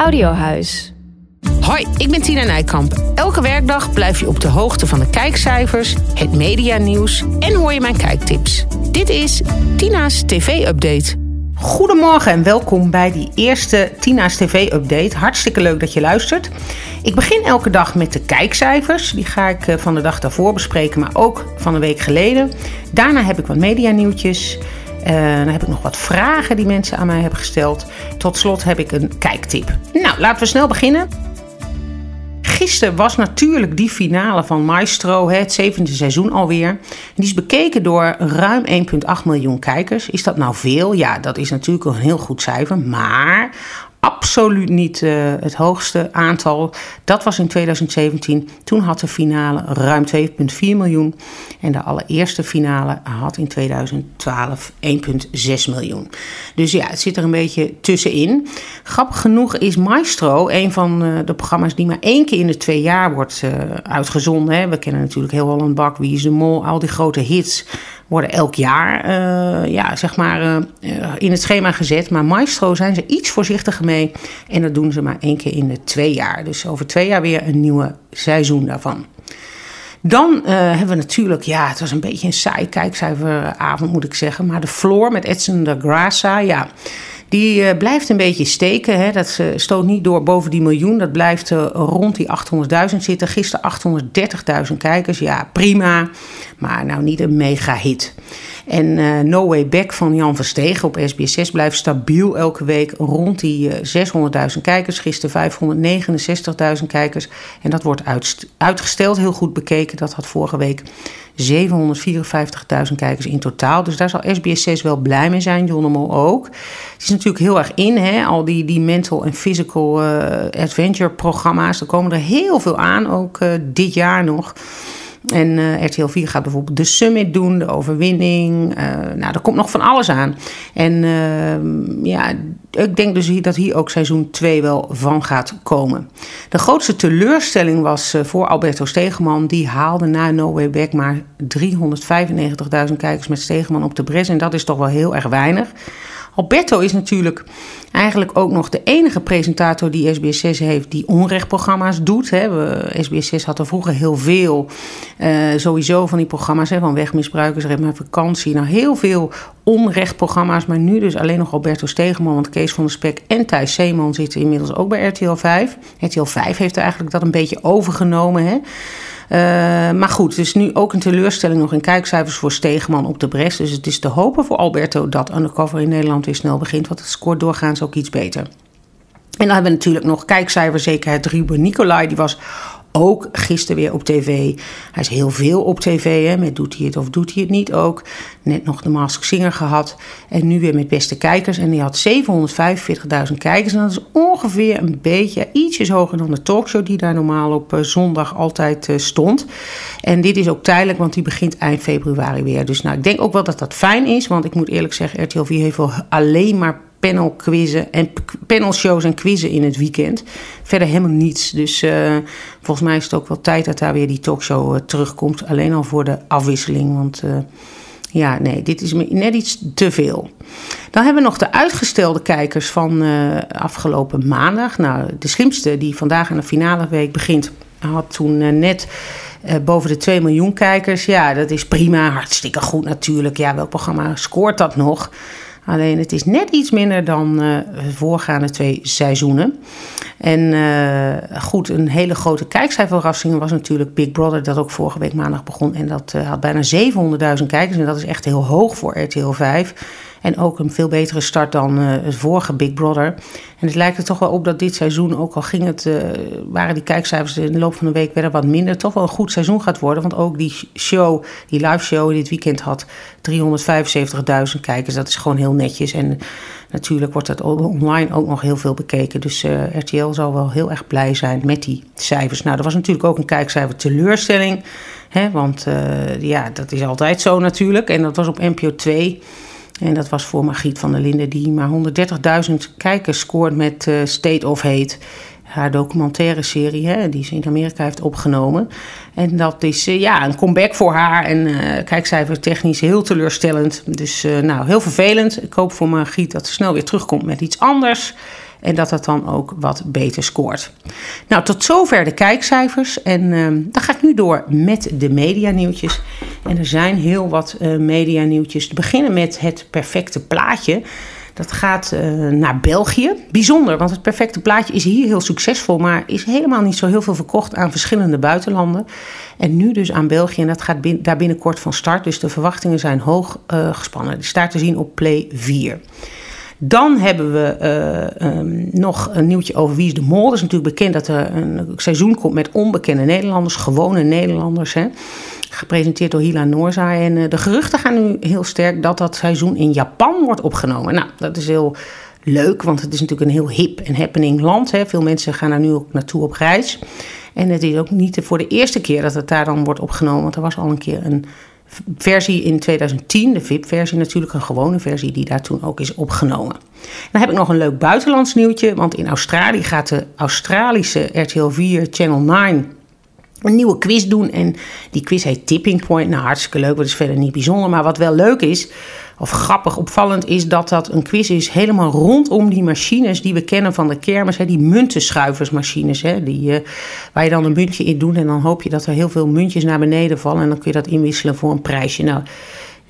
Audiohuis. Hoi, ik ben Tina Nijkamp. Elke werkdag blijf je op de hoogte van de kijkcijfers, het medianieuws en hoor je mijn kijktips. Dit is Tina's TV-update. Goedemorgen en welkom bij die eerste Tina's TV-update. Hartstikke leuk dat je luistert. Ik begin elke dag met de kijkcijfers. Die ga ik eh, van de dag daarvoor bespreken, maar ook van een week geleden. Daarna heb ik wat medianieuwtjes. Uh, dan heb ik nog wat vragen die mensen aan mij hebben gesteld. Tot slot heb ik een kijktip. Nou, laten we snel beginnen. Gisteren was natuurlijk die finale van Maestro, het zevende seizoen alweer. Die is bekeken door ruim 1,8 miljoen kijkers. Is dat nou veel? Ja, dat is natuurlijk een heel goed cijfer. Maar absoluut niet uh, het hoogste aantal. Dat was in 2017. Toen had de finale ruim 2,4 miljoen. En de allereerste finale had in 2012 1,6 miljoen. Dus ja, het zit er een beetje tussenin. Grappig genoeg is Maestro een van uh, de programma's die maar één keer in de twee jaar wordt uh, uitgezonden. We kennen natuurlijk heel Holland Bak, Wie is de Mol, al die grote hits worden elk jaar uh, ja, zeg maar, uh, in het schema gezet. Maar Maestro zijn ze iets voorzichtiger mee. En dat doen ze maar één keer in de twee jaar. Dus over twee jaar weer een nieuwe seizoen daarvan. Dan hebben we natuurlijk, ja, het was een beetje een saai kijkcijferavond moet ik zeggen. Maar de Floor met Edson de Grassa, ja... Die uh, blijft een beetje steken. Hè. Dat uh, stoot niet door boven die miljoen. Dat blijft uh, rond die 800.000 zitten. Gisteren 830.000 kijkers. Ja, prima. Maar nou niet een mega hit. En No Way Back van Jan Verstegen op SBS6 blijft stabiel elke week rond die 600.000 kijkers. Gisteren 569.000 kijkers. En dat wordt uitgesteld, heel goed bekeken. Dat had vorige week 754.000 kijkers in totaal. Dus daar zal SBS 6 wel blij mee zijn, John de Mol ook. Het is natuurlijk heel erg in, hè? al die, die mental en physical uh, adventure programma's. Er komen er heel veel aan, ook dit jaar nog. En uh, RTL 4 gaat bijvoorbeeld de Summit doen, de overwinning. Uh, nou, er komt nog van alles aan. En uh, ja, ik denk dus dat hier ook seizoen 2 wel van gaat komen. De grootste teleurstelling was voor Alberto Stegeman. Die haalde na No Way Back maar 395.000 kijkers met Stegeman op de bres. En dat is toch wel heel erg weinig. Alberto is natuurlijk eigenlijk ook nog de enige presentator die SBS6 heeft die onrechtprogramma's doet. Hè. SBS6 had er vroeger heel veel, uh, sowieso van die programma's, hè, van wegmisbruikers, red mijn vakantie. Nou, heel veel onrechtprogramma's, maar nu dus alleen nog Alberto Stegeman, want Kees van der Spek en Thijs Zeeman zitten inmiddels ook bij RTL 5. RTL 5 heeft eigenlijk dat een beetje overgenomen, hè. Uh, maar goed, is nu ook een teleurstelling nog in kijkcijfers voor Stegeman op de Bres. Dus het is te hopen voor Alberto dat Undercover in Nederland weer snel begint. Want het scoort doorgaans ook iets beter. En dan hebben we natuurlijk nog kijkcijferzekerheid Ruben Nicolai. Die was ook gisteren weer op tv. Hij is heel veel op tv, hè, met doet hij het of doet hij het niet ook. Net nog de Mask Singer gehad. En nu weer met beste kijkers. En die had 745.000 kijkers. En dat is ongeveer een beetje ietsjes hoger dan de talkshow die daar normaal op uh, zondag altijd uh, stond. En dit is ook tijdelijk, want die begint eind februari weer. Dus nou, ik denk ook wel dat dat fijn is. Want ik moet eerlijk zeggen, RTL 4 heeft wel alleen maar panel quizzen en panelshows en quizzen in het weekend. Verder helemaal niets. Dus uh, volgens mij is het ook wel tijd dat daar weer die talkshow uh, terugkomt. Alleen al voor de afwisseling. Want uh, ja, nee, dit is net iets te veel. Dan hebben we nog de uitgestelde kijkers van afgelopen maandag. Nou, de slimste die vandaag aan de finale week begint, had toen net boven de 2 miljoen kijkers. Ja, dat is prima, hartstikke goed natuurlijk. Ja, welk programma scoort dat nog? Alleen het is net iets minder dan de uh, voorgaande twee seizoenen. En uh, goed, een hele grote kijkcijferverrassing was natuurlijk Big Brother, dat ook vorige week maandag begon. En dat uh, had bijna 700.000 kijkers. En dat is echt heel hoog voor RTL 5. En ook een veel betere start dan het vorige Big Brother. En het lijkt er toch wel op dat dit seizoen, ook al ging het, waren die kijkcijfers in de loop van de week weer wat minder, toch wel een goed seizoen gaat worden. Want ook die show, die live show dit weekend had 375.000 kijkers. Dat is gewoon heel netjes. En natuurlijk wordt dat online ook nog heel veel bekeken. Dus RTL zal wel heel erg blij zijn met die cijfers. Nou, er was natuurlijk ook een kijkcijfer teleurstelling. Hè, want ja, dat is altijd zo natuurlijk. En dat was op NPO 2. En dat was voor Margriet van der Linden, die maar 130.000 kijkers scoort met uh, State of Hate. Haar documentaire serie, hè, die ze in Amerika heeft opgenomen. En dat is uh, ja, een comeback voor haar. En uh, kijkcijfer technisch heel teleurstellend. Dus nou, heel vervelend. Ik hoop voor Margriet dat ze snel weer terugkomt met iets anders. En dat het dan ook wat beter scoort. Nou, tot zover de kijkcijfers. En uh, dan ga ik nu door met de medianieuwtjes. En er zijn heel wat uh, medianieuwtjes. Te beginnen met het perfecte plaatje. Dat gaat uh, naar België. Bijzonder, want het perfecte plaatje is hier heel succesvol, maar is helemaal niet zo heel veel verkocht aan verschillende buitenlanden. En nu dus aan België en dat gaat daar binnenkort van start. Dus de verwachtingen zijn hoog uh, gespannen. Die staat te zien op Play 4. Dan hebben we uh, um, nog een nieuwtje over Wie is de Mol. Het is natuurlijk bekend dat er een seizoen komt met onbekende Nederlanders, gewone Nederlanders. Hè, gepresenteerd door Hila Noorzaai. En uh, de geruchten gaan nu heel sterk dat dat seizoen in Japan wordt opgenomen. Nou, dat is heel leuk, want het is natuurlijk een heel hip en happening land. Hè. Veel mensen gaan daar nu ook naartoe op reis. En het is ook niet voor de eerste keer dat het daar dan wordt opgenomen. Want er was al een keer een versie in 2010, de VIP-versie natuurlijk, een gewone versie die daar toen ook is opgenomen. Dan heb ik nog een leuk buitenlands nieuwtje, want in Australië gaat de Australische RTL 4 Channel 9 een nieuwe quiz doen. En die quiz heet Tipping Point. Nou, hartstikke leuk, dat is verder niet bijzonder. Maar wat wel leuk is, of grappig, opvallend, is dat dat een quiz is helemaal rondom die machines die we kennen van de kermis. Hè, die muntenschuiversmachines, hè, die, uh, waar je dan een muntje in doet. En dan hoop je dat er heel veel muntjes naar beneden vallen. En dan kun je dat inwisselen voor een prijsje. Nou,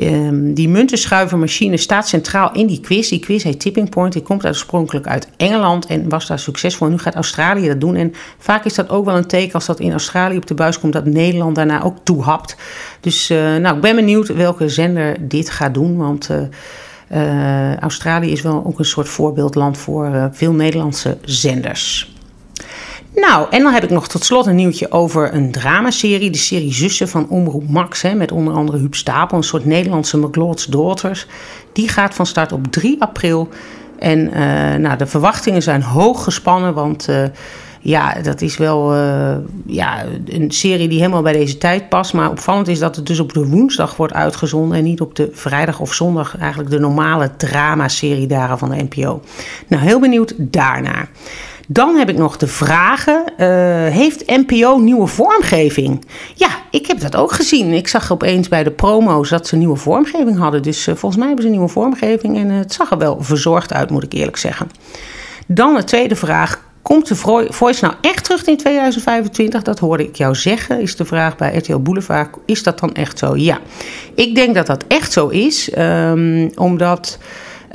Um, die muntenschuivermachine staat centraal in die quiz. Die quiz heet Tipping Point. Die komt oorspronkelijk uit Engeland en was daar succesvol. Nu gaat Australië dat doen. En vaak is dat ook wel een teken als dat in Australië op de buis komt, dat Nederland daarna ook toehapt. Dus uh, nou, ik ben benieuwd welke zender dit gaat doen. Want uh, uh, Australië is wel ook een soort voorbeeldland voor veel Nederlandse zenders. Nou, en dan heb ik nog tot slot een nieuwtje over een dramaserie. De serie Zussen van Omroep Max. Hè, met onder andere Huub Stapel, een soort Nederlandse McLeod's Daughters. Die gaat van start op 3 april. En uh, nou, de verwachtingen zijn hoog gespannen, want... Uh, ja, dat is wel uh, ja, een serie die helemaal bij deze tijd past. Maar opvallend is dat het dus op de woensdag wordt uitgezonden en niet op de vrijdag of zondag. Eigenlijk de normale dramaserie daar van de NPO. Nou, heel benieuwd daarnaar. Dan heb ik nog de vragen. Uh, heeft NPO nieuwe vormgeving? Ja, ik heb dat ook gezien. Ik zag opeens bij de promo's dat ze nieuwe vormgeving hadden. Dus uh, volgens mij hebben ze nieuwe vormgeving. En uh, het zag er wel verzorgd uit, moet ik eerlijk zeggen. Dan de tweede vraag. Komt de Voice nou echt terug in 2025? Dat hoorde ik jou zeggen, is de vraag bij RTL Boulevard. Is dat dan echt zo? Ja, ik denk dat dat echt zo is. Um, omdat...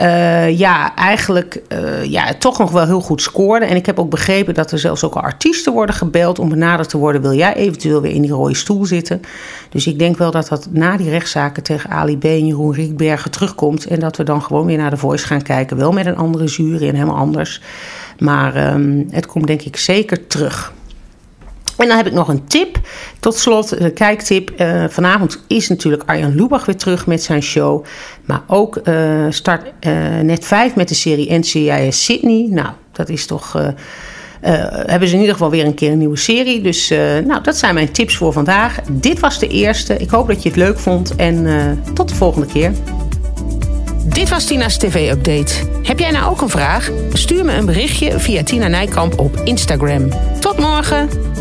Uh, ja, eigenlijk uh, ja, toch nog wel heel goed scoorde. En ik heb ook begrepen dat er zelfs ook artiesten worden gebeld om benaderd te worden. Wil jij eventueel weer in die rode stoel zitten? Dus ik denk wel dat dat na die rechtszaken tegen Ali B en Jeroen Riekbergen terugkomt. En dat we dan gewoon weer naar de Voice gaan kijken. Wel met een andere jury en helemaal anders. Maar um, het komt denk ik zeker terug. En dan heb ik nog een tip. Tot slot, de kijktip. Uh, vanavond is natuurlijk Arjan Lubach weer terug met zijn show. Maar ook uh, start uh, net 5 met de serie NCIS Sydney. Nou, dat is toch. hebben ze in ieder geval weer een keer een nieuwe serie. Dus nou, dat zijn mijn tips voor vandaag. Dit was de eerste. Ik hoop dat je het leuk vond. En tot de volgende keer. Dit was Tina's TV-update. Heb jij nou ook een vraag? Stuur me een berichtje via Tina Nijkamp op Instagram. Tot morgen!